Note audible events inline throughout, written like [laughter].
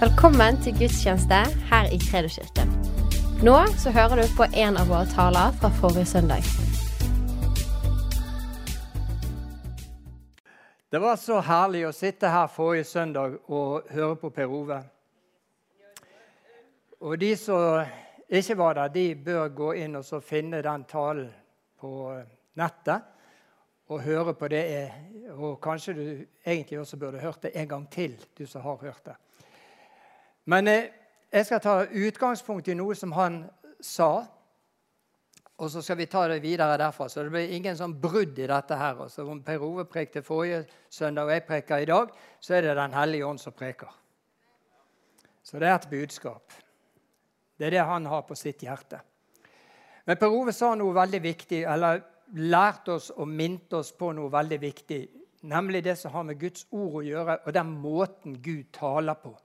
Velkommen til gudstjeneste her i Kredoskirken. Nå så hører du på en av våre taler fra forrige søndag. Det var så herlig å sitte her forrige søndag og høre på Per Ove. Og de som ikke var der, de bør gå inn og så finne den talen på nettet og høre på det. Og kanskje du egentlig også burde hørt det en gang til, du som har hørt det. Men eh, jeg skal ta utgangspunkt i noe som han sa. Og så skal vi ta det videre derfra. Så det blir ingen sånn brudd i dette her. Altså, om Per Ove prekte forrige søndag og jeg preker i dag, så er det Den hellige ånd som preker. Så det er et budskap. Det er det han har på sitt hjerte. Men Per Ove sa noe veldig viktig, eller lærte oss og minte oss på noe veldig viktig. Nemlig det som har med Guds ord å gjøre, og den måten Gud taler på.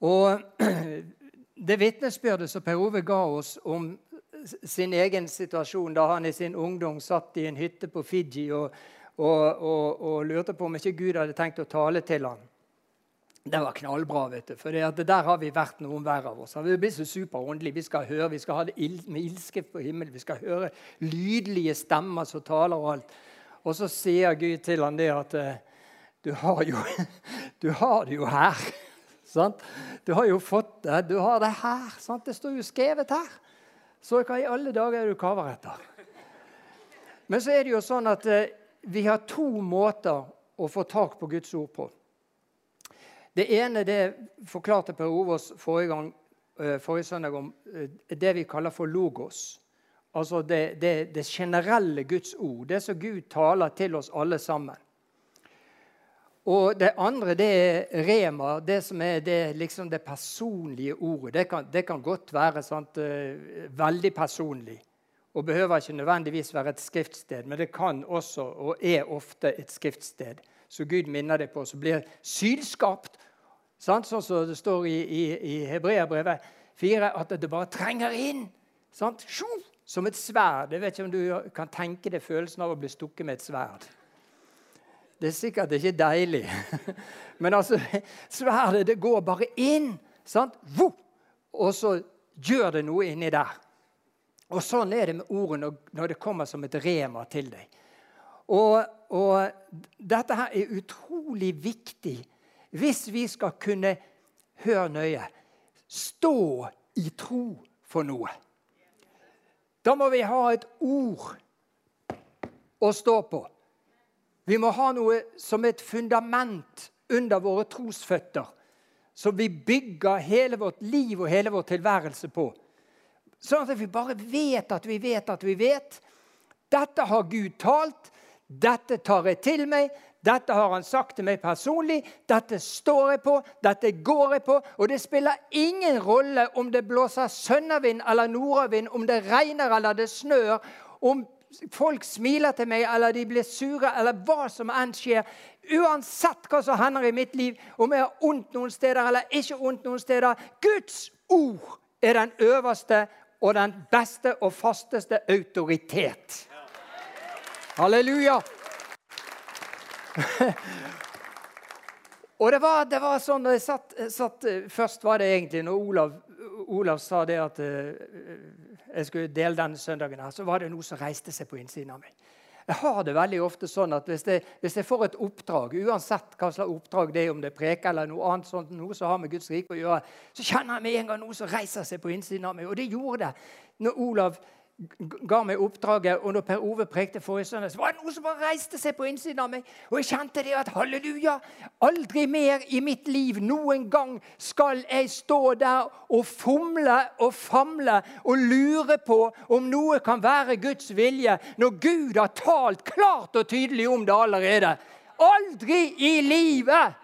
Og [clears throat] det vitnesbyrdet som Per Ove ga oss om sin egen situasjon da han i sin ungdom satt i en hytte på Fiji og, og, og, og lurte på om ikke Gud hadde tenkt å tale til ham. Det var knallbra. vet du, for Der har vi vært noen hver av oss. Vi blir så superåndelige. Vi skal høre, vi skal ha det med ilske på himmelen. Vi skal høre lydlige stemmer som taler og alt. Og så sier Gud til ham det at eh, du har, jo, [laughs] du har det jo her. Sant? Du har jo fått det. Du har det her. Sant? Det står jo skrevet her. Så hva i alle dager er du kaver etter? Men så er det jo sånn at eh, vi har to måter å få tak på Guds ord på. Det ene det forklarte Per Overs forrige, gang, eh, forrige søndag om eh, det vi kaller for logos. Altså det, det, det generelle Guds ord. Det som Gud taler til oss alle sammen. Og det andre det er rema, det som er det, liksom det personlige ordet. Det kan, det kan godt være sant, uh, veldig personlig og behøver ikke nødvendigvis være et skriftsted, men det kan også, og er ofte, et skriftsted. Så Gud minner det på, som blir sylskapt. Sant? Sånn som det står i, i, i Hebreabrevet 4, at det bare trenger inn. Sant? Som et sverd. Jeg vet ikke om du kan tenke deg følelsen av å bli stukket med et sverd. Det er sikkert ikke deilig. [laughs] Men altså, sverdet det går bare inn. sant? Og så gjør det noe inni der. Og Sånn er det med ordene når det kommer som et rema til deg. Og, og dette her er utrolig viktig hvis vi skal kunne Hør nøye. Stå i tro for noe. Da må vi ha et ord å stå på. Vi må ha noe som et fundament under våre trosføtter, som vi bygger hele vårt liv og hele vår tilværelse på. Sånn at vi bare vet at vi vet at vi vet. Dette har Gud talt. Dette tar jeg til meg. Dette har han sagt til meg personlig. Dette står jeg på. Dette går jeg på. Og det spiller ingen rolle om det blåser sønnavind eller nordavind, om det regner eller det snør, om folk smiler til meg, eller de blir sure, eller hva som enn skjer Uansett hva som hender i mitt liv, om jeg har ondt noen steder eller ikke ondt noen steder Guds ord er den øverste og den beste og fasteste autoritet. Halleluja! og det var, det var sånn da jeg satt, satt, Først var det egentlig når Olav, Olav sa det at jeg skulle dele denne søndagen, her, så var det noe som reiste seg på innsiden av meg. Jeg har det veldig ofte sånn at hvis jeg, hvis jeg får et oppdrag, uansett hva slags oppdrag det er, om det er preke eller noe annet sånt, noe som har med Guds rike å gjøre, så kjenner jeg med en gang noe som reiser seg på innsiden av meg. Og det gjorde det når Olav ga meg oppdraget, og når Per Ove prekte forrige søndag, var det noe som bare reiste seg på innsiden av meg. Og jeg kjente det at halleluja, aldri mer i mitt liv noen gang skal jeg stå der og fomle og famle og lure på om noe kan være Guds vilje, når Gud har talt klart og tydelig om det allerede. Aldri i livet!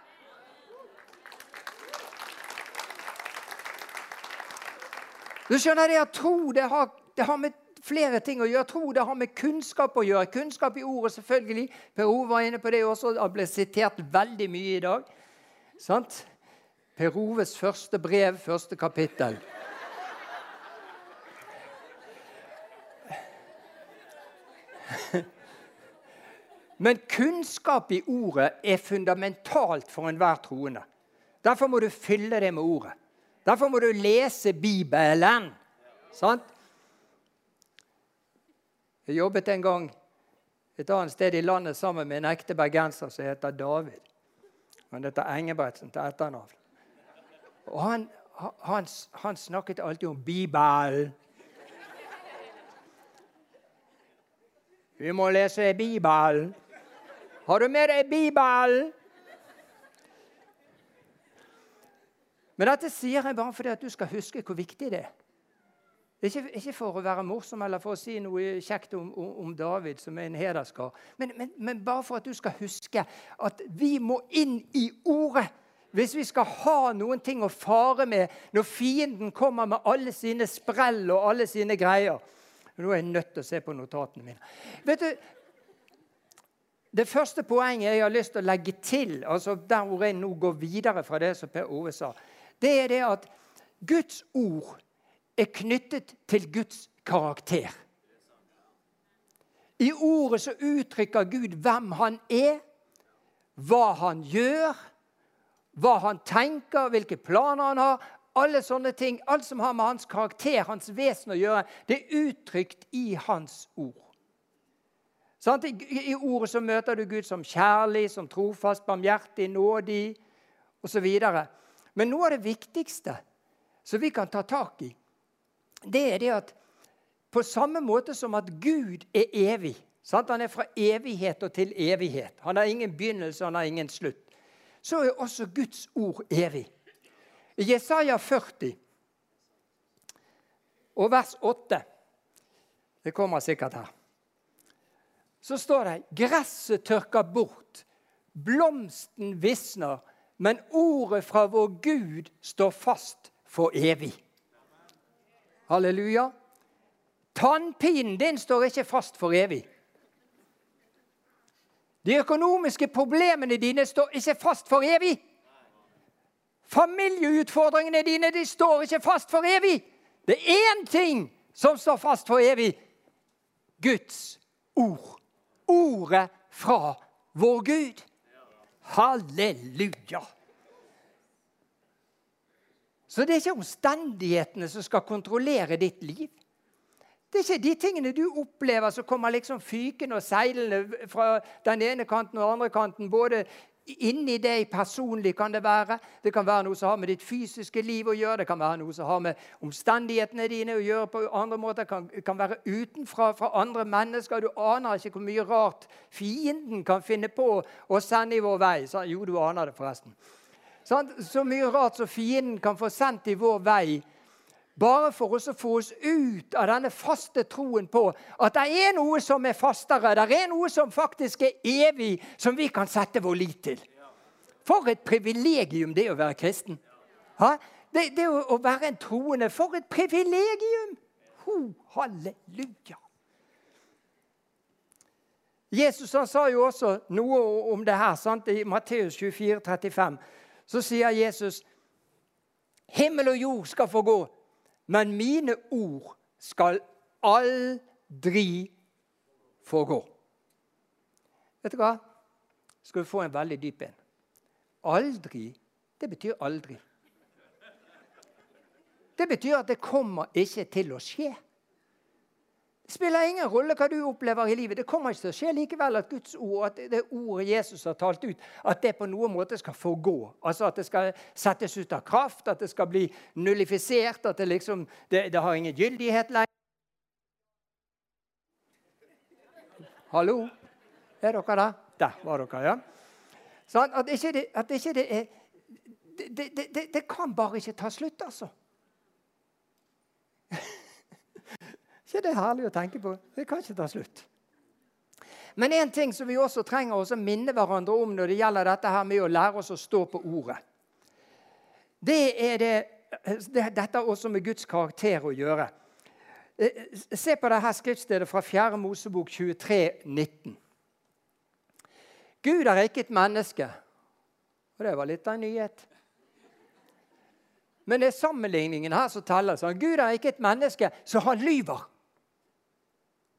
Du skjønner det at tro det har, det har med flere ting å gjøre. Tro det har med kunnskap å gjøre. Kunnskap i ordet, selvfølgelig. Per Ove var inne på det også. Det ble sitert veldig mye i dag. Sant? Per Oves første brev, første kapittel. [laughs] Men kunnskap i ordet er fundamentalt for enhver troende. Derfor må du fylle det med ordet. Derfor må du lese Bibelen. Sant? Jeg jobbet en gang et annet sted i landet sammen med en ekte bergenser som heter David. Han heter Engebretsen til etternavn. Og han, han, han, snakket alltid om Bibelen. Vi må lese Bibelen. Har du med deg Bibelen? Men dette sier jeg bare fordi at du skal huske hvor viktig det er. Ikke, ikke, for å være morsom eller for å si noe kjekt om, om, David, som er en hederskar, men, men, men, bare for at du skal huske at vi må inn i Ordet. Hvis vi skal ha noen ting å fare med når fienden kommer med alle sine sprell og alle sine greier. Nå er jeg nødt til å se på notatene mine. Vet du, Det første poenget jeg har lyst til å legge til, altså der hvor jeg nå går videre fra det som Per Ove sa, det er det at Guds ord er knyttet til Guds karakter. I ordet så uttrykker Gud hvem han er, hva han gjør, hva han tenker, hvilke planer han har. Alle sånne ting, Alt som har med hans karakter, hans vesen å gjøre, det er uttrykt i hans ord. I, ordet så møter du Gud som kjærlig, som trofast, barmhjertig, nådig osv. Men noe av det viktigste som vi kan ta tak i, det er det at på samme måte som at Gud er evig sant? Han er fra evighet og til evighet. Han har ingen begynnelse, han har ingen slutt. Så er også Guds ord evig. I Jesaja 40 og vers 8 Det kommer sikkert her. Så står det gresset tørker bort, blomsten visner, men ordet fra vår Gud står fast for evig. Halleluja. Tannpinen din står ikke fast for evig. De økonomiske problemene dine står ikke fast for evig. Familieutfordringene dine de står ikke fast for evig. Det er én ting som står fast for evig. Guds ord. Ordet fra vår Gud. Halleluja. Så det er ikke omstendighetene som skal kontrollere ditt liv. Det er ikke de tingene du opplever som kommer liksom fykende og seilende fra den ene kanten og den andre kanten. Både inni deg personlig kan det være. Det kan være noe som har med ditt fysiske liv å gjøre. Det kan være noe som har med omstendighetene dine å gjøre på andre måter. Det kan, kan være utenfra fra andre mennesker. Du aner ikke hvor mye rart fienden kan finne på å sende i vår vei. Så, jo, du aner det, forresten. Så mye rart som fienden kan få sendt i vår vei. Bare for å få oss ut av denne faste troen på at det er noe som er fastere, det er noe som faktisk er evig, som vi kan sette vår lit til. For et privilegium det er å være kristen. Det, det å være en troende, for et privilegium! Ho, halleluja! Jesus han sa jo også noe om det her sant? i Matteus 24, 35 så sier Jesus himmel og jord skal få gå, men mine ord skal aldri få gå. Vet du hva? Skal du få en veldig dyp en. Aldri, det betyr aldri. Det betyr at det kommer ikke til å skje. Det spiller ingen rolle hva du opplever i livet. Det kommer ikke til å skje likevel at Guds ord, at det ordet Jesus har talt ut, at det på noen måte skal forgå. Altså At det skal settes ut av kraft, at det skal bli nullifisert, at det liksom det, det har ingen gyldighet lenger. Hallo? Er dere der? Der var dere, ja. Sånn, at ikke det, at ikke det er det, det, det kan bare ikke ta slutt, altså ikke det herlig å tenke på? Det kan ikke ta slutt. Men en ting som vi også trenger å minne hverandre om når det gjelder dette her med å lære oss å stå på ordet, det er det, det dette også med Guds karakter å gjøre. Eh, se på dette skriftstedet fra 4. Mosebok 23, 19. Gud er ikke et menneske. Og det var litt av en nyhet. Men det er sammenligningen her som teller. Gud er ikke et menneske, så han lyver.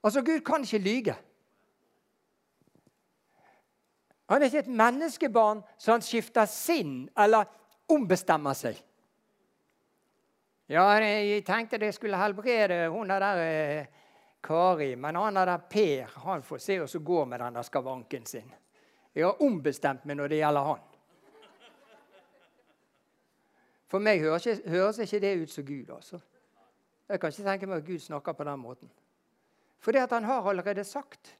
Altså, Gud kan ikke lyge. Han er ikke et menneskebarn så han skifter sinn eller ombestemmer seg. Ja, jeg tenkte det skulle helbrede hun der eh, Kari, men han der Per han får se oss gå med den der skavanken sin. Jeg har ombestemt meg når det gjelder han. For meg høres ikke, høres ikke det ut som Gud. altså. Jeg kan ikke tenke meg at Gud snakker på den måten. Fordi at han har allerede sagt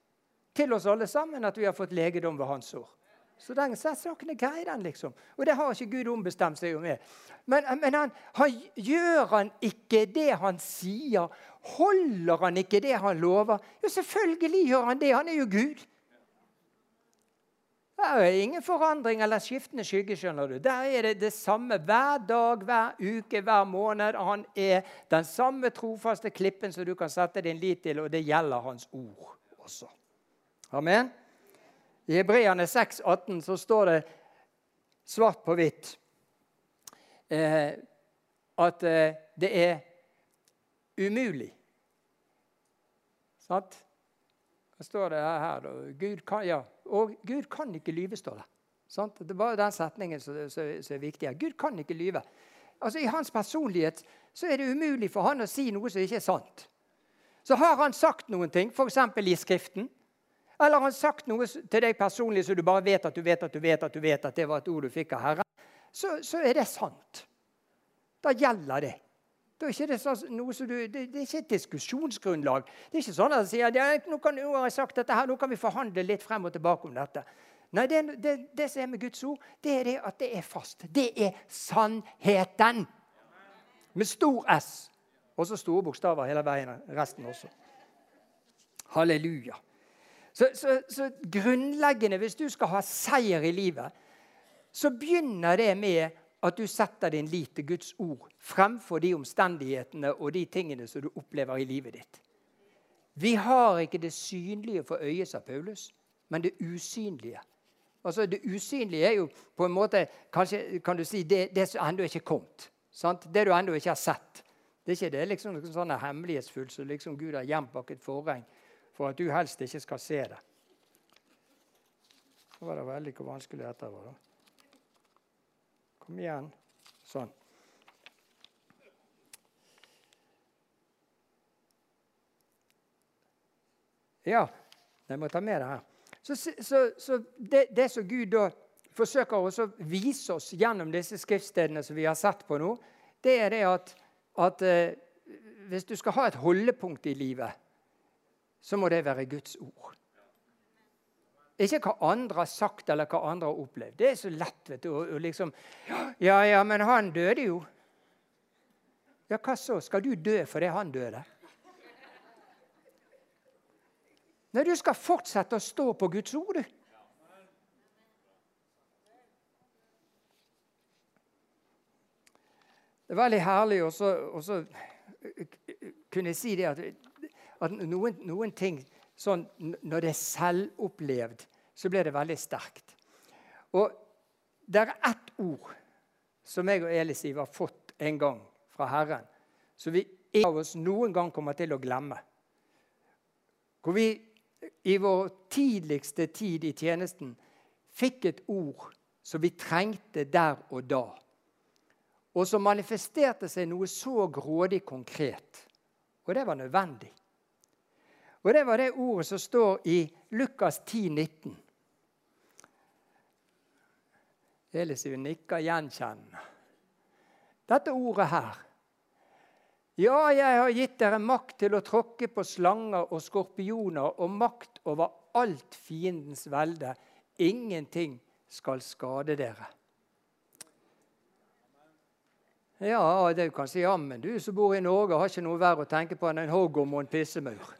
til oss alle sammen at vi har fått legedom ved hans ord. Så den saken er grei, den, liksom. Og det har ikke Gud ombestemt seg med. Men, men han, han, gjør han ikke det han sier? Holder han ikke det han lover? Jo, selvfølgelig gjør han det. Han er jo Gud. Det er ingen forandring eller skiftende skygge. skjønner du. Der er det det samme hver dag, hver uke, hver måned. Han er den samme trofaste klippen som du kan sette din lit til, og det gjelder hans ord også. Amen. I Hebreane 6, 18 så står det svart på hvitt eh, at eh, det er umulig. Sant? Står det her? og Gud kan, ja. Og Gud kan ikke lyve, står det. Sant? Det er bare den setningen som, som, som er viktig. Gud kan ikke lyve. Altså, I hans personlighet så er det umulig for han å si noe som ikke er sant. Så har han sagt noen ting, f.eks. i Skriften, eller har han sagt noe til deg personlig så du bare vet at du vet at du vet at du vet at det var et ord du fikk av Herren, så, så er det sant. Da gjelder det. Da er det, sånn, du, det, det, er ikke et diskusjonsgrunnlag. Det er ikke sånn at de sier ja, nå, kan, nå har jeg sagt dette her, nå kan vi forhandle litt frem og tilbake om dette. Nei, det, det, det, som er med Guds ord, det er det at det er fast. Det er sannheten. Med stor S. Og så store bokstaver hele veien. Resten også. Halleluja. Så, så, så, grunnleggende, hvis du skal ha seier i livet, så begynner det med at du setter din lit til Guds ord fremfor de omstendighetene og de tingene som du opplever i livet ditt. Vi har ikke det synlige for øyet, sa Paulus, men det usynlige. Altså Det usynlige er jo på en måte kanskje kan du si, det, det som ennå ikke er kommet. Sant? Det du ennå ikke har sett. Det er ikke det liksom sånn hemmelighetsfullt som liksom Gud har gjemt bak et forheng for at du helst ikke skal se det. Så var det veldig hvor vanskelig dette var. da. Kom igjen. Sånn. Ja, jeg må ta med det her. Så, så, så det, det, som Gud da forsøker å vise oss gjennom disse skriftstedene som vi har sett på nå, det er det at, at eh, hvis du skal ha et holdepunkt i livet så må det være Guds ord. Ikke hva andre har sagt eller hva andre har opplevd. Det er så lett vet du, å liksom Ja, ja, men han døde jo. Ja, hva så? Skal du dø fordi han døde? Nei, du skal fortsette å stå på Guds ord, du. Det er veldig herlig å kunne si det at at noen, noen ting sånn, Når det er selvopplevd, så blir det veldig sterkt. Og det er ett ord som jeg og Elisiv har fått en gang fra Herren, som vi ingen av oss noen gang kommer til å glemme. Hvor vi i vår tidligste tid i tjenesten fikk et ord som vi trengte der og da. Og som manifesterte seg noe så grådig konkret. Og det var nødvendig. Og Det var det ordet som står i Lukas 10, 19. Elisiv nikker gjenkjennende. Dette ordet her. Ja, jeg har gitt dere makt til å tråkke på slanger og skorpioner og makt over alt fiendens velde. Ingenting skal skade dere. Ja, det kan si jammen du som bor i Norge, har ikke noe verre å tenke på enn en hoggorm og en pissemaur.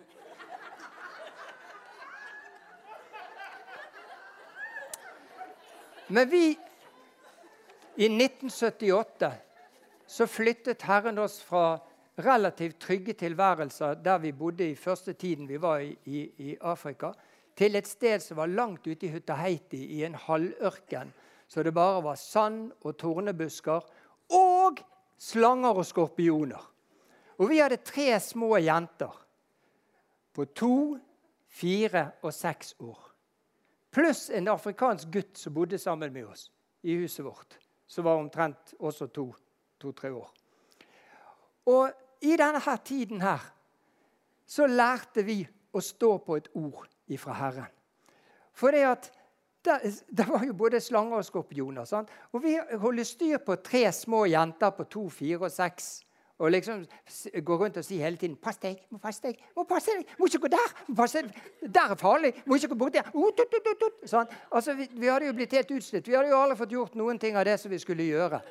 Men vi I 1978 så flyttet Herren oss fra relativt trygge tilværelser der vi bodde i første tiden vi var i, i, i Afrika, til et sted som var langt ute i Hutaheiti, i en halvørken. Så det bare var sand og tornebusker og slanger og skorpioner. Og vi hadde tre små jenter på to, fire og seks år pluss en afrikansk gutt som bodde sammen med oss i huset vårt. som var omtrent også to-tre år. Og i denne her tiden her så lærte vi å stå på et ord ifra Herren. For det at det, var jo både slanger og skorpioner. Sant? Og vi holder styr på tre små jenter på to, fire og seks. Og liksom gå rundt og si hele tiden 'Pass deg, må passe deg, må passe deg, må ikke gå der! må passe deg, Der er farlig! Må ikke gå bort der!' Tut. Sånn. Altså, vi, vi, hadde jo blitt helt utslitt. Vi hadde jo aldri fått gjort noen ting av det som vi skulle gjøre.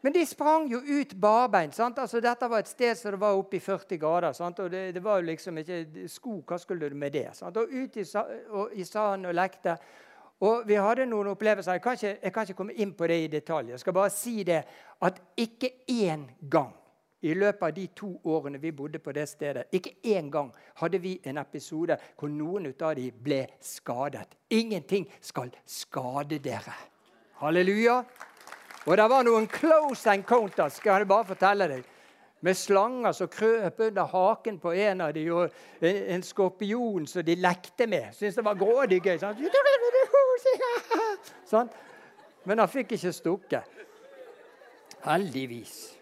Men de sprang jo ut barbeint. Altså, dette var et sted som det var oppe i 40 grader. Sant? Og det, det, var jo liksom ikke sko. Hva skulle du med det? Sant? Og ut i, og, i sanden og lekte. Og vi hadde noen opplevelser. Jeg kan, ikke, jeg kan, ikke, komme inn på det i detalj. Jeg skal bare si det at ikke én gang i løpet av de to årene vi bodde på det stedet, ikke én gang hadde vi en episode hvor noen av de ble skadet. Ingenting skal skade dere. Halleluja. Og det var noen close encounters, skal jeg bare fortelle deg. Med slanger som krøp under haken på en av de, og en, skorpion som de lekte med. Syntes det var grådig gøy. Sånn. [laughs] Men han fikk ikke stukket. Heldigvis.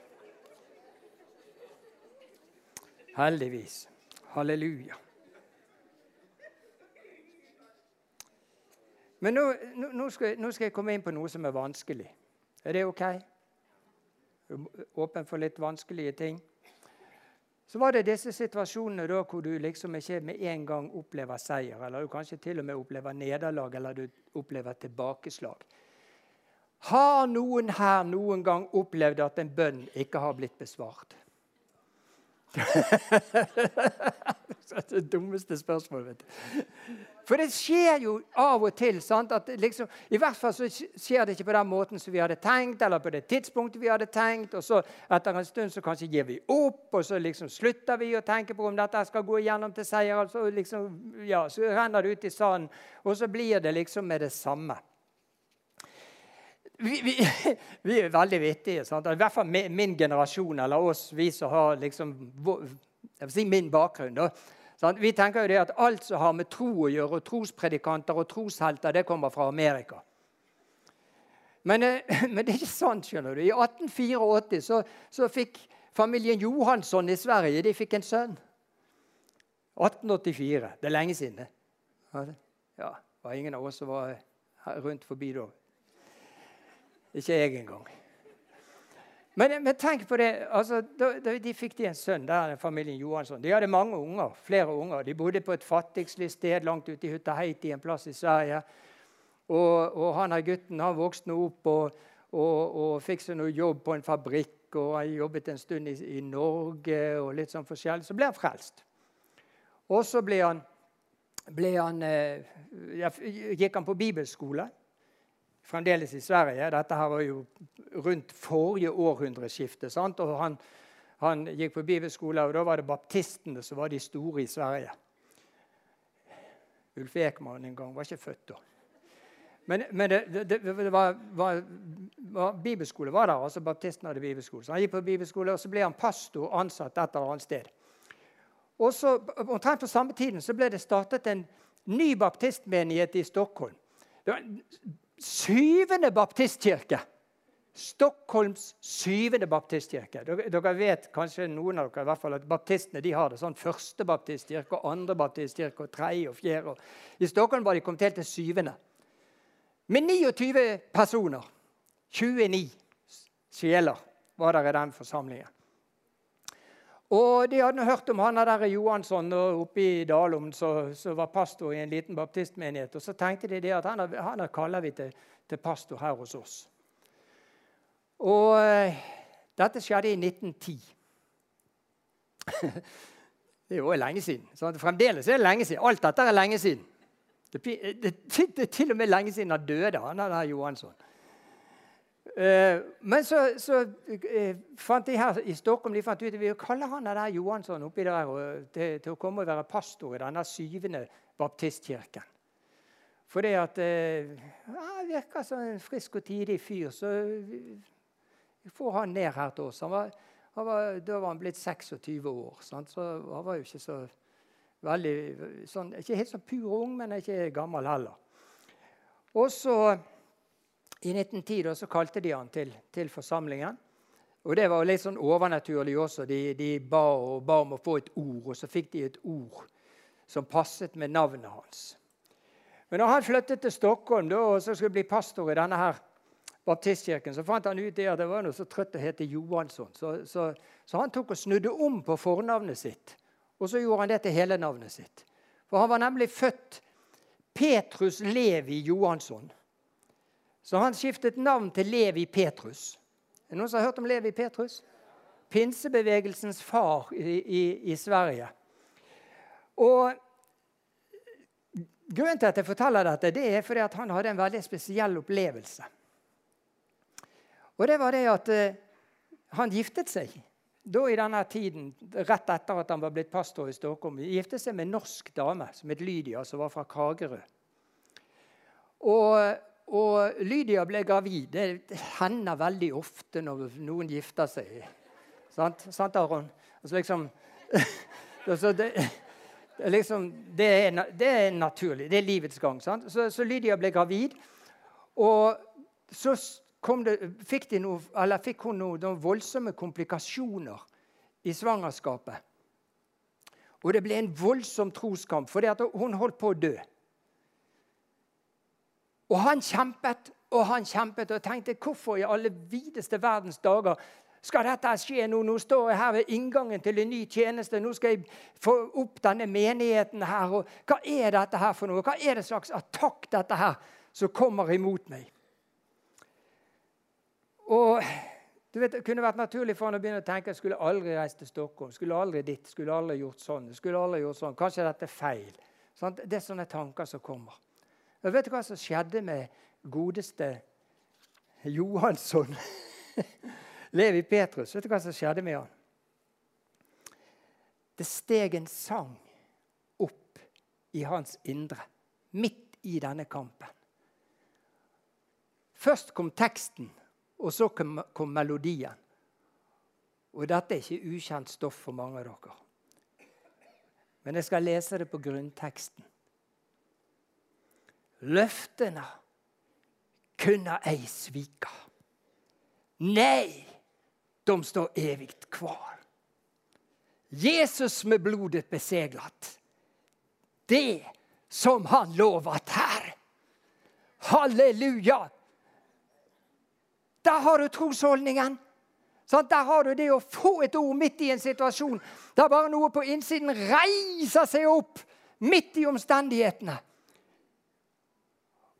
Heldigvis. Halleluja. Men nå, nå, skal, nå, skal, jeg komme inn på noe som er vanskelig. Er det OK? Åpen for litt vanskelige ting. Så var det disse situasjonene da hvor du liksom ikke med en gang opplever seier, eller du kanskje til og med opplever nederlag, eller du opplever tilbakeslag. Har noen her noen gang opplevd at en bønn ikke har blitt besvart? [laughs] det er dummeste spørsmålet. vet du. For det skjer jo av og til. sant? At liksom, I hvert fall så skjer det ikke på den måten som vi hadde tenkt, eller på det tidspunktet vi hadde tenkt. og så Etter en stund så kanskje gir vi opp, og så liksom slutter vi å tenke på om dette skal gå igjennom til seier. og så, liksom, ja, så renner det ut i sanden, og så blir det liksom med det samme. Vi, vi, [laughs] vi, er veldig vittige. Sant? I hvert fall min generasjon, eller oss, vi som har liksom, si min bakgrunn. da, Sant? Vi tenker jo det at Alt som har med tro å gjøre, og trospredikanter og troshelter, det kommer fra Amerika. Men, eh, [laughs] men det er ikke sant. skjønner du. I 1884 så, så fikk familien Johansson i Sverige de fikk en sønn. 1884. Det er lenge siden. det var ingen av oss som var rundt forbi da. Ikke jeg engang. Men, men, tenk på det. Altså, da, da, de fikk de en sønn, der er familien Johansson. De hadde mange unger, flere unger. De bodde på et fattigslig sted langt ute i Hutaheiti, en plass i Sverige. Og, og han her gutten han vokste opp og, og, og fikk seg noe jobb på en fabrikk. Og han jobbet en stund i, i Norge og litt sånn forskjellig. Så ble han frelst. Og så ble han, ble han eh, gikk han på bibelskole fremdeles i Sverige. Dette her var jo rundt forrige århundreskifte. Sant? Og han, han, gikk på bibelskole, og da var det baptistene som var de store i Sverige. Ulf Ekman en gang var ikke født da. Men, men det, det, det var, var, var, bibelskole var der. altså Baptisten hadde bibelskole. Så han gikk på bibelskole, og så ble han pastor ansatt et eller annet sted. Og så, Omtrent på samme tiden så ble det startet en ny baptistmenighet i Stockholm. Det var syvende baptistkirke. Stockholms syvende baptistkirke. Dere, vet kanskje noen av dere i hvert fall at baptistene de har det sånn første baptistkirke, andre baptistkirke, og tredje og fjerde. I Stockholm var de kommet helt til syvende. Med 29 personer. 29 sjeler var der i den forsamlingen. Og De hadde hørt om han der Johansson oppe i Dalom som var pastor i en liten baptistmenighet. Og Så tenkte de at han, han kaller vi til, til, pastor her hos oss. Og uh, Dette skjedde i 1910. [laughs] det er jo lenge siden. Så fremdeles er det lenge siden. Alt dette er lenge siden. Det, det, det, det er til og med lenge siden han døde, han der Johansson. Eh, men så, så eh, fant de her i Stockholm de fant ut at vi kaller han der Johansson oppi der til, til, å komme og være pastor i denne syvende baptistkirken. For det at eh, Han virker som en frisk og tidig fyr, så vi får han ned her til oss. Han var, han var, da var han blitt 26 år, sant? så han var jo ikke så veldig sånn, Ikke helt så pur ung, men ikke gammel heller. Og så I 1910 da, så kalte de han til, til, forsamlingen. Og det var litt sånn overnaturlig også. De, de ba, og ba om å få et ord, og så fikk de et ord som passet med navnet hans. Men når han flyttet til Stockholm da, og så skulle bli pastor i denne her baptistkirken, så fant han ut at det var noe så trøtt å hete Johansson. Så, så, så, han tok og snudde om på fornavnet sitt, og så gjorde han det til hele navnet sitt. For han var nemlig født Petrus Levi Johansson. Så han skiftet navn til Levi Petrus. Er det noen som har hørt om Levi Petrus? Pinsebevegelsens far i, i, i Sverige. Og Grunnen til at jeg forteller dette, det er fordi han hadde en veldig spesiell opplevelse. Og det var det at uh, han giftet seg da i denne tiden, rett etter at han var blitt pastor i Stockholm. Han giftet seg med en norsk dame som het Lydia, som var fra Kagerø. Og, og Lydia ble gravid. Det hender veldig ofte når noen gifter seg. Sant, Sant Aron? Altså liksom, [laughs] altså det, liksom, det, er, det, er, naturlig. Det er livets gang. Så, så, Lydia ble gravid. Og så det, fikk, de noe, fikk, hun noe, noen voldsomme komplikasjoner i svangerskapet. Og det ble en voldsom troskamp, for hun holdt på å dø. Og han kjempet og han kjempet og tenkte hvorfor i alle videste verdens dager skal dette skje nå? Nå står jeg her ved inngangen til en ny tjeneste. Nå skal jeg få opp denne menigheten her. Og hva er dette her for noe? Hva er det slags attakk dette her som kommer imot meg? Og du vet, Det kunne vært naturlig for han å begynne å tenke jeg skulle aldri reist til Stockholm. Skulle aldri ditt, skulle aldri gjort sånn. skulle aldri gjort sånn. Kanskje dette er feil. Sånn, det er sånne tanker som kommer. Og vet du hva som skjedde med godeste Johansson? [laughs] Levi Petrus. Vet du hva som skjedde med han? Det steg en sang opp i hans indre, midt i denne kampen. Først kom teksten, og så kom, kom melodien. Og dette er ikke ukjent stoff for mange av dere. Men jeg skal lese det på grunnteksten. Løftene kunne ei svika. Nei, de står evigt kvar. Jesus med blodet beseglat. Det som han lovat her. Halleluja! Der har du trosholdningen. Sånn, der har du det å få et ord midt i en situasjon. Det er bare noe på innsiden reiser seg opp midt i omstendighetene.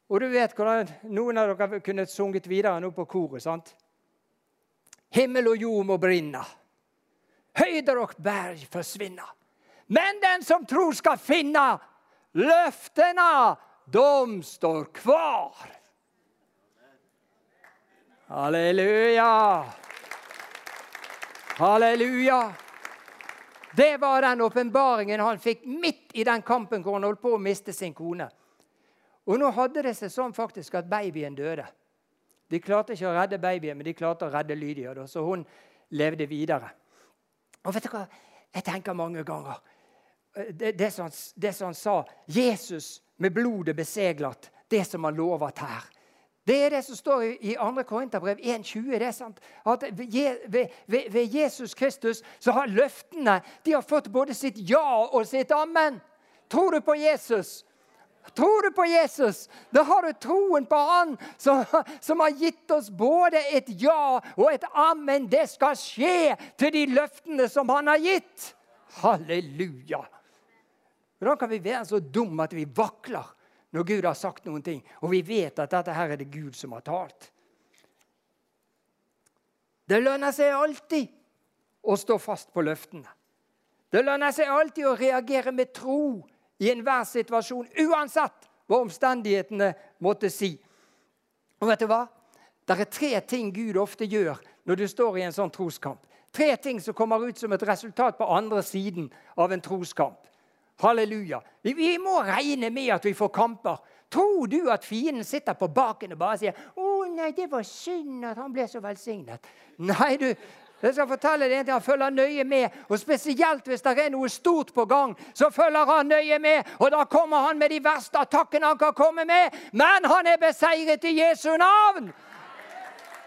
Og du vet hvordan Noen av dere kunne sunget videre nå på koret. sant? Himmel og jord må brinne. Høyder og berg forsvinne. Men den som tror skal finne løftene, de står kvar. Halleluja! Halleluja! Det var den åpenbaringen han fikk midt i den kampen hvor han holdt på å miste sin kone. Og nå hadde det seg sånn faktisk at babyen døde. De klarte ikke å redde babyen, men de klarte å redde Lydia. Da, så hun levde videre. Og vet du hva? Jeg tenker mange ganger eh, Det, det, som, det som han sa Jesus med blodet beseglet det som han lovet her. Det er det som står i 2. Korinterbrev 1,20. Det er sant at ved, ved, ved, Jesus Kristus så har løftene de har fått både sitt ja og sitt amen. Tror du på Jesus, Tror du på Jesus, da har du troen på Han som, som, har gitt oss både et ja og et amen. Det skal skje til de løftene som Han har gitt. Halleluja. Hvordan kan vi være så dumme at vi vakler når Gud har sagt noen ting, og vi vet at dette her er det Gud som har talt? Det lønner seg alltid å stå fast på løftene. Det lønner seg alltid å reagere med tro i enhver situasjon, uansett hva omstendighetene måtte si. Og vet du hva? Det er tre ting Gud ofte gjør når du står i en sånn troskamp. Tre ting som kommer ut som et resultat på andre siden av en troskamp. Halleluja. Vi, vi må regne med at vi får kamper. Tror du at fienden sitter på baken og bare sier 'Å nei, det var synd at han ble så velsignet'? Nei, du, Jeg skal fortelle deg en ting, Han følger nøye med. og Spesielt hvis det er noe stort på gang, så følger han nøye med. og Da kommer han med de verste attakkene han kan komme med. Men han er beseiret i Jesu navn!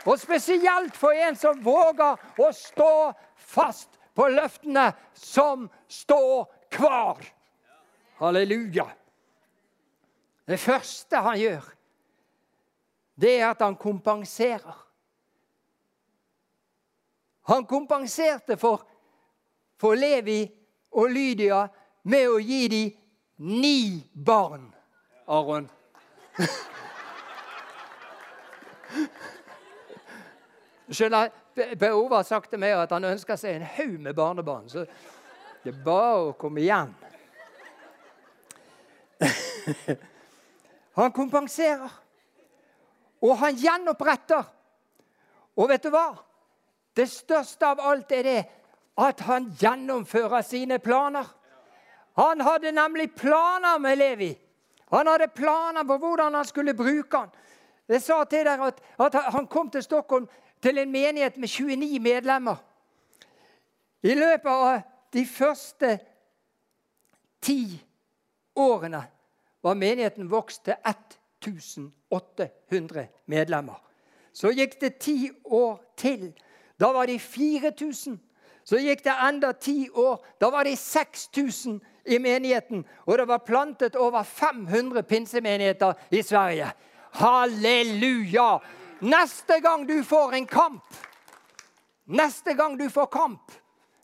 Og spesielt for en som våger å stå fast på løftene som står kvar. Halleluja. Det første han gjør, det er at han kompenserer. Han kompenserte for, for Levi og Lydia med å gi dem ni barn. Aron. Skjønner, Per Ove har sagt til meg at han ønsker seg en haug med barnebarn. Så det er bare å komme igjen. Han kompenserer. Og han gjenoppretter. Og vet du hva? Det største av alt er det at han gjennomfører sine planer. Han hadde nemlig planer med Levi. Han hadde planer på hvordan han skulle bruke han. Jeg sa til dere at, at han kom til Stockholm til en menighet med 29 medlemmer. I løpet av de første ti årene var menigheten vokst til 1800 medlemmer. Så gikk det ti år til. Da var de 4000. Så gikk det enda ti år. Da var de 6000 i menigheten. Og det var plantet over 500 pinsemenigheter i Sverige. Halleluja! Neste gang du får en kamp, neste gang du får kamp,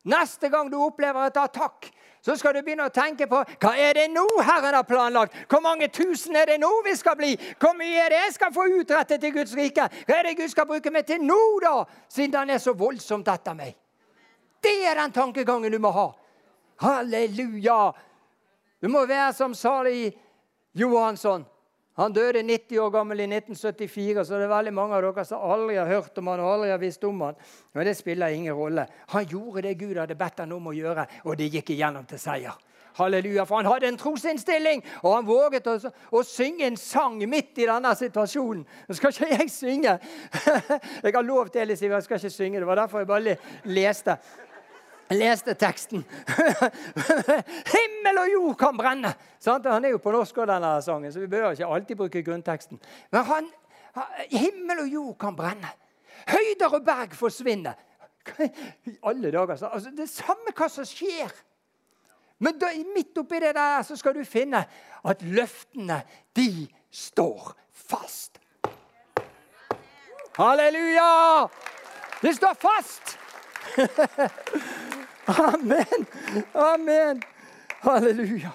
neste gang du opplever et attakk, så skal du begynne å tenke på hva er det nå Herren har planlagt. Hvor mange tusen er det nå vi skal bli? Hvor mye er det jeg skal få utrettet til Guds rike? Hva er det Gud skal bruke meg til nå, da? Siden han er så voldsomt etter meg. Det er den tankegangen du må ha. Halleluja! Du må være som Sali Johansson. Han døde 90 år gammel i 1974, så det er veldig mange av dere som aldri har hørt om han og aldri har visst om han. Men det spiller ingen rolle. Han gjorde det Gud hadde bedt han om å gjøre, og det gikk igjennom til seier. Halleluja, For han hadde en trosinnstilling, og han våget å, å, synge en sang midt i denne situasjonen. Nå skal ikke jeg synge. [laughs] Jeg har lovt Elis jeg skal ikke synge. Det var derfor jeg bare leste leste teksten. [laughs] Himmel og jord kan brenne! Sant? Han er jo på norsk, denne sangen, så vi bør ikke alltid bruke grunnteksten. Men han, himmel og jord kan brenne. Høyder og berg forsvinner. [laughs] I alle dager, altså, Det er samme hva som skjer. Men da, midt oppi det der så skal du finne at løftene, de står fast. Halleluja! De står fast! [laughs] Amen! Amen! Halleluja.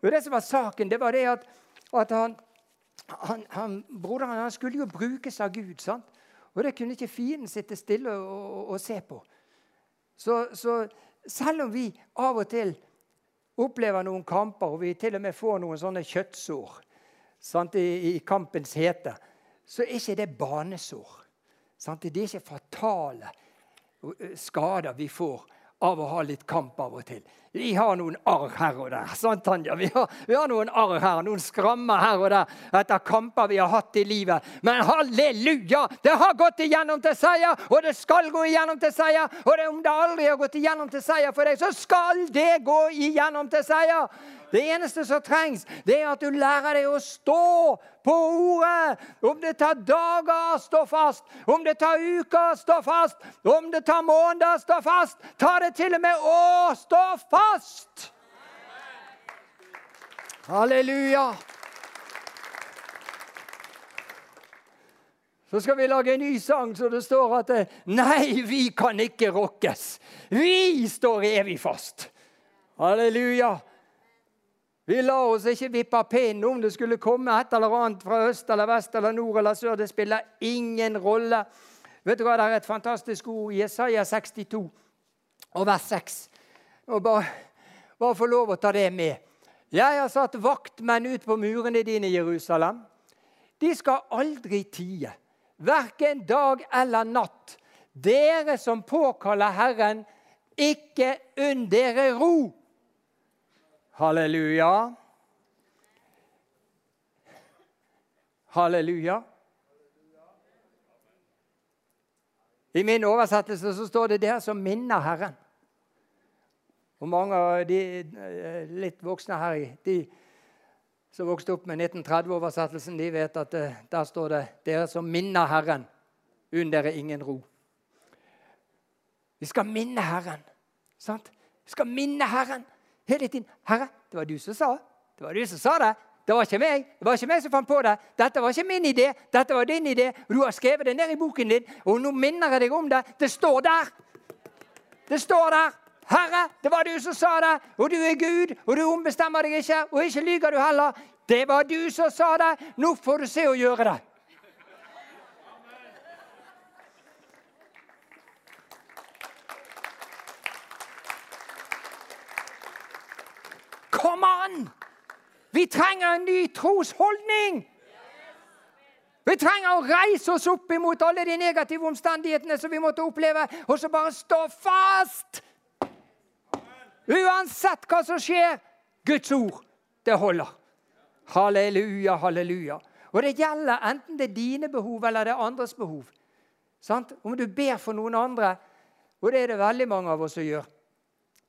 Det som var saken, det var det at, at han, han, han, broderen han skulle jo brukes av Gud. sant? Og det kunne ikke fienden sitte stille og, og, og se på. Så, så, selv om vi av og til opplever noen kamper, og vi til og med får noen sånne kjøttsår sant, i, i, kampens hete, så er ikke det banesår. Sant? Det er ikke fatale skader vi får av å ha litt kamp av og til. Vi har noen arr her og der. sant Tanja? Vi har, vi har noen arr her, noen skrammer her og der etter kamper vi har hatt i livet. Men halleluja! Det har gått igjennom til seier, og det skal gå igjennom til seier. Og det, om det aldri har gått igjennom til seier for deg, så skal det gå igjennom til seier. Det eneste som trengs, det er at du lærer deg å stå på ordet. Om det tar dager, stå fast. Om det tar uker, stå fast. Om det tar måneder, stå fast. Ta det til og med år, stå fast. Halleluja. Så skal vi lage en ny sang så det står at Nei, vi kan ikke rokkes. Vi står evig fast. Halleluja. Vi lar oss ikke vippe av pinnen om det skulle komme et eller annet fra øst eller vest eller nord eller sør. Det spiller ingen rolle. Vet du hva, Det er et fantastisk ord i Jesaja 62 og vers 6. Og bare, bare få lov å ta det med. Jeg har satt vaktmenn ut på murene dine, Jerusalem. De skal aldri tie, verken dag eller natt. Dere som påkaller Herren, ikke unn dere ro. Halleluja. Halleluja. I min oversettelse så står det 'dere som minner Herren'. Og mange av de eh, litt voksne her, de som vokste opp med 1930-oversettelsen, de vet at eh, der står det 'dere som minner Herren'. Unn dere ingen ro. Vi skal minne Herren. Sant? Vi skal minne Herren hele tiden. 'Herre, det var du som sa det. var du som sa det. Det var ikke meg Det var ikke meg som fant på det. Dette var ikke min idé. Dette var din idé. Du har skrevet det ned i boken din, og nå minner jeg deg om det. Det står der. Det står der. Herre, det var du som sa det, og du er Gud, og du ombestemmer deg ikke, og ikke lyver du heller. Det var du som sa det. Nå får du se å gjøre det. Kom! Vi trenger en ny trosholdning! Vi trenger å reise oss opp imot alle de negative omstendighetene som vi måtte oppleve, og så bare stå fast! Uansett hva som skjer, Guds ord, det holder. Halleluja, halleluja. Og det gjelder enten det er dine behov eller det er andres behov. Sant? Om du ber for noen andre, og det er det veldig mange av oss som gjør,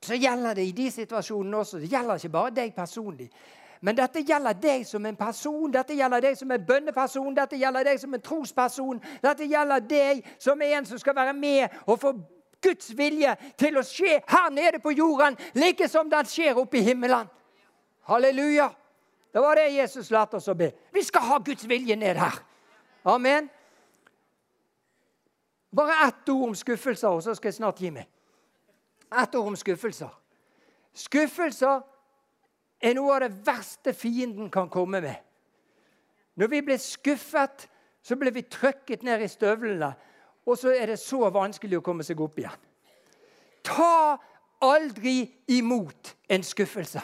så gjelder det i de situasjonene også. Det gjelder ikke bare deg personlig. Men dette gjelder deg som en person, dette gjelder deg som en bønneperson, dette gjelder deg som en trosperson. Dette gjelder deg som en som skal være med og få Guds vilje til å skje her nede på jorden, like som den skjer oppe i himmelen. Halleluja. Det var det Jesus lærte oss å be. Vi skal ha Guds vilje ned her. Amen. Bare ett ord om skuffelser, og så skal jeg snart gi meg. Ett ord om skuffelser. Skuffelser er noe av det verste fienden kan komme med. Når vi blir skuffet, så blir vi trykket ned i støvlene. Og så er det så vanskelig å komme seg opp igjen. Ta aldri imot en skuffelse.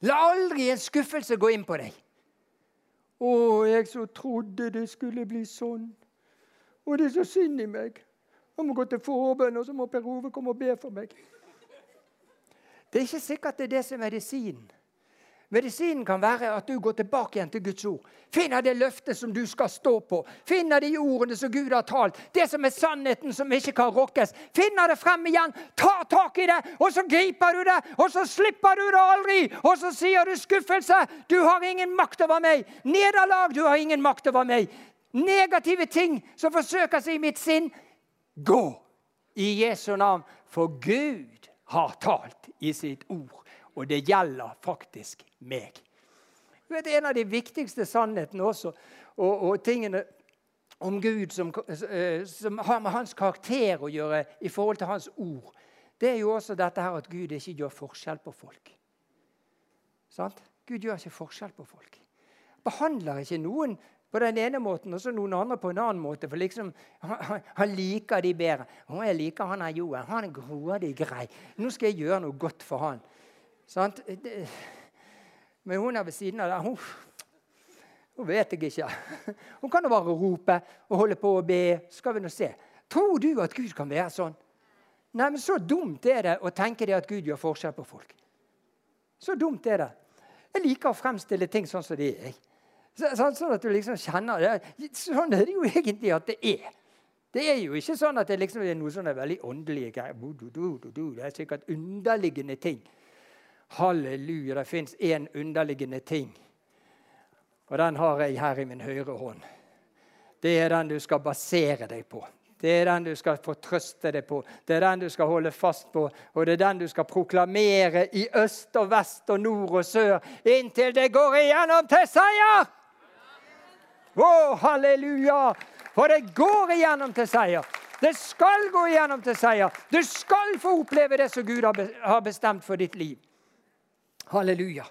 La aldri en skuffelse gå inn på deg. 'Å, jeg så trodde det skulle bli sånn.' 'Å, det er så synd i meg.' Jeg må gå til forbønn, og så må Per Ove komme og be for meg. Det er ikke sikkert det er det som er medisinen. Medisinen kan være at du går tilbake igjen til Guds ord. Finner det løftet som du skal stå på. Finner de ordene som Gud har talt. Det som er sannheten som ikke kan rokkes. Finner det frem igjen, tar tak i det, og så griper du det. Og så slipper du det aldri. Og så sier du skuffelse. Du har ingen makt over meg. Nederlag. Du har ingen makt over meg. Negative ting som forsøker seg i mitt sinn. Gå i Jesu navn, for Gud har talt i sitt ord. Og det gjelder faktisk meg. Du vet, En av de viktigste sannhetene også, og, og tingene om Gud som, eh, som, har med hans karakter å gjøre i forhold til hans ord, det er jo også dette her at Gud ikke gjør forskjell på folk. Sant? Gud gjør ikke forskjell på folk. Behandler ikke noen på den ene måten og så noen andre på en annen måte. For liksom, han, han liker de bedre. 'Å, jeg liker han her Joen. Han er grådig grei. Nå skal jeg gjøre noe godt for han.' Sant? Men hun er ved siden av der, hun, hun vet jeg ikke. Hun kan jo bare rope og holde på å be. Skal vi nå se. Tror du at Gud kan være sånn? Nei, men Så dumt er det å tenke det at Gud gjør forskjell på folk. Så dumt er det. Jeg liker å fremstille ting sånn som de er. Så, sånn at du liksom kjenner det. Sånn er det jo egentlig at det er. Det er jo ikke sånn at det liksom er noe sånne veldig åndelige greier. Det er sikkert underliggende ting. Halleluja, det fins én underliggende ting. Og den har jeg her i min høyre hånd. Det er den du skal basere deg på. Det er den du skal fortrøste deg på. Det er den du skal holde fast på. Og det er den du skal proklamere i øst og vest og nord og sør inntil det går igjennom til seier! Å, oh, halleluja! For det går igjennom til seier. Det skal gå igjennom til seier. Du skal få oppleve det som Gud har bestemt for ditt liv. Halleluja.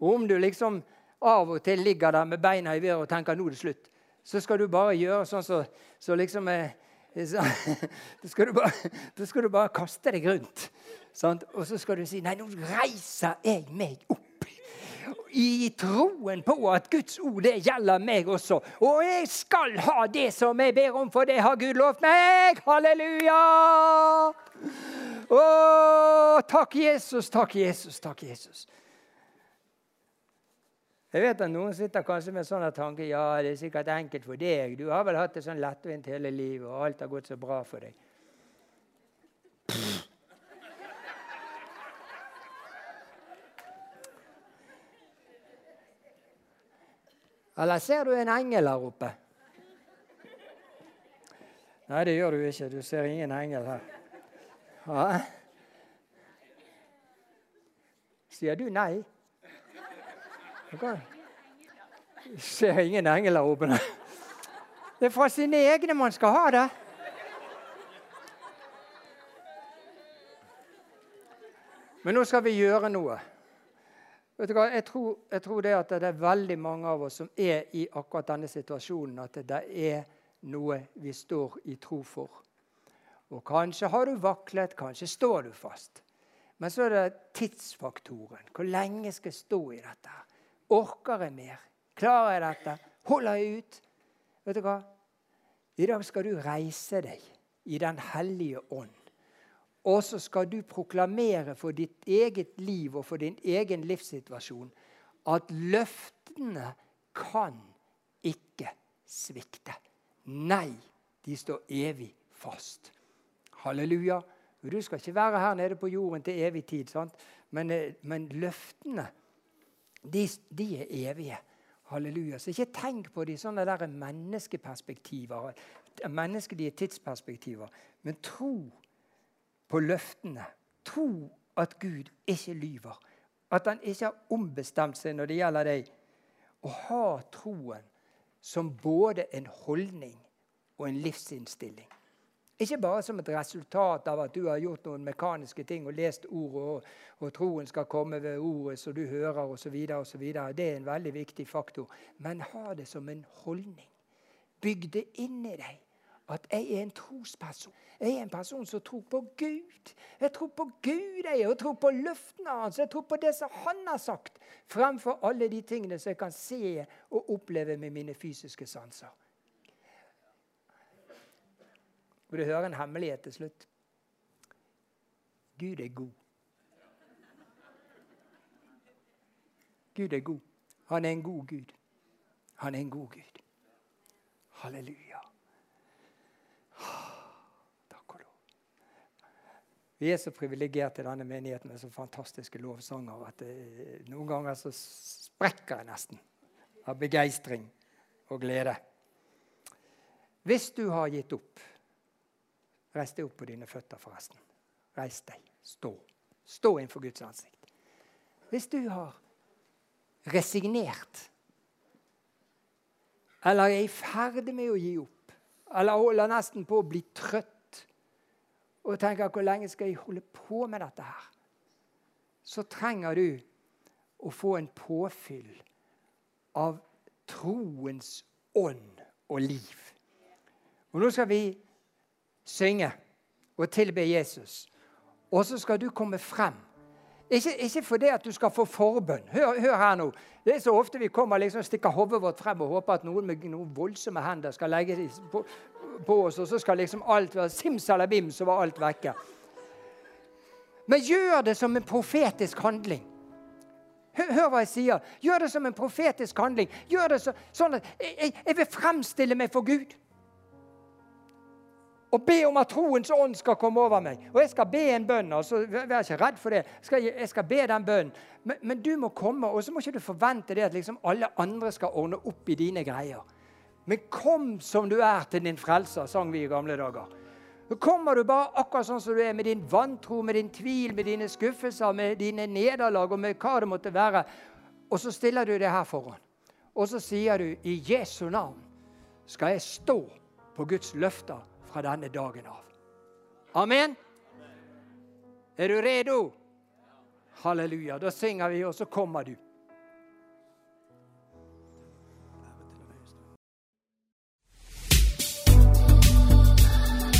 Og om du liksom av og til ligger der med beina i været og tenker nå er det slutt, så skal du bare gjøre sånn så, så liksom eh, [laughs] så, da, skal bare, da skal du bare kaste deg rundt. Sant? Og så skal du si nei, nå reiser jeg meg opp. I troen på at Guds ord det gjelder meg også. Og jeg skal ha det som jeg ber om, for det har Gud lovt meg. Halleluja! Å, takk, Jesus, takk, Jesus, takk, Jesus. Jeg vet at Noen sitter kanskje med sånne tanker. ja, det er sikkert enkelt for deg. Du har vel hatt det sånn lettvint hele livet, og alt har gått så bra for deg. Eller ser du en engel her oppe? Nei, det gjør du ikke. Du ser ingen engel her. Ja. Sier du nei? Okay. Ser ingen engel her oppe. Det er fra sine egne man skal ha det. Men nå skal vi gjøre noe. Vet du hva? Jeg tror, jeg tror, det at det er veldig mange av oss som er i akkurat denne situasjonen. At det er noe vi står i tro for. Og Kanskje har du vaklet, kanskje står du fast. Men så er det tidsfaktoren. Hvor lenge skal jeg stå i dette? Orker jeg mer? Klarer jeg dette? Holder jeg ut? Vet du hva? I dag skal du reise deg i Den hellige ånd. Og så skal du proklamere for ditt eget liv og for din egen livssituasjon at løftene kan ikke svikte. Nei, de står evig fast. Halleluja. Du skal ikke være her nede på jorden til evig tid? Men, eh, men løftene, de, de, er evige. Halleluja. Så ikke tenk på de sånne der menneskeperspektiver, menneskelige tidsperspektiver, men tro på løftene. Tro at Gud ikke lyver. At han ikke har ombestemt seg når det gjelder deg. Å ha troen som både en holdning og en livsinnstilling. Ikke bare som et resultat av at du har gjort noen mekaniske ting og lest ordet, og, og troen skal komme ved ordet så du hører osv. Det er en veldig viktig faktor. Men ha det som en holdning. Bygg det inn i deg at jeg er en trosperson. Jeg er en person som tror på Gud. Jeg tror på Gud, jeg, og tror på løftene hans. Jeg tror på det som han har sagt, fremfor alle de tingene som jeg kan se og oppleve med mine fysiske sanser. Vil du høre en hemmelighet til slutt? Gud er god. Gud er god. Han er en god Gud. Han er en god Gud. Halleluja. Takk og lov. Vi er så privilegerte i denne menigheten med så fantastiske lovsanger at det, noen ganger så sprekker jeg nesten av begeistring og glede. Hvis du har gitt opp Reis deg opp på dine føtter, forresten. Reis deg. Stå. Stå innenfor Guds ansikt. Hvis du har resignert eller er i ferd med å gi opp eller holder nesten på å bli trøtt og tenker hvor lenge skal jeg holde på med dette her? Så trenger du å få en påfyll av troens ånd og liv. Og Nå skal vi synge og tilbe Jesus. Og så skal du komme frem ikke, ikke fordi at du skal få forbønn. Hør, hør, her nå. Det er så ofte vi kommer liksom stikker hodet vårt frem og håper at noen med noen voldsomme hender skal legge på, på oss, og så skal liksom alt være simsalabim, så var alt vekke. Men gjør det som en profetisk handling. Hør, hva jeg sier. Gjør det som en profetisk handling. Gjør det så, sånn at jeg, jeg vil fremstille meg for Gud og be om at troens ånd skal komme over meg. Og jeg skal be en bønn. altså Vær ikke redd for det. Skal, jeg skal be den bønnen. Men, men, du må komme, og så må ikke du forvente det at liksom alle andre skal ordne opp i dine greier. Men kom som du er til din frelser, sang vi i gamle dager. Så kommer du bare akkurat sånn som du er, med din vantro, med din tvil, med dine skuffelser, med dine nederlag og med hva det måtte være. Og så stiller du det her foran. Og så sier du i Jesu navn skal jeg stå på Guds løfter fra denne dagen av. Amen. Er du redo? Halleluja. Da synger vi, og så kommer du.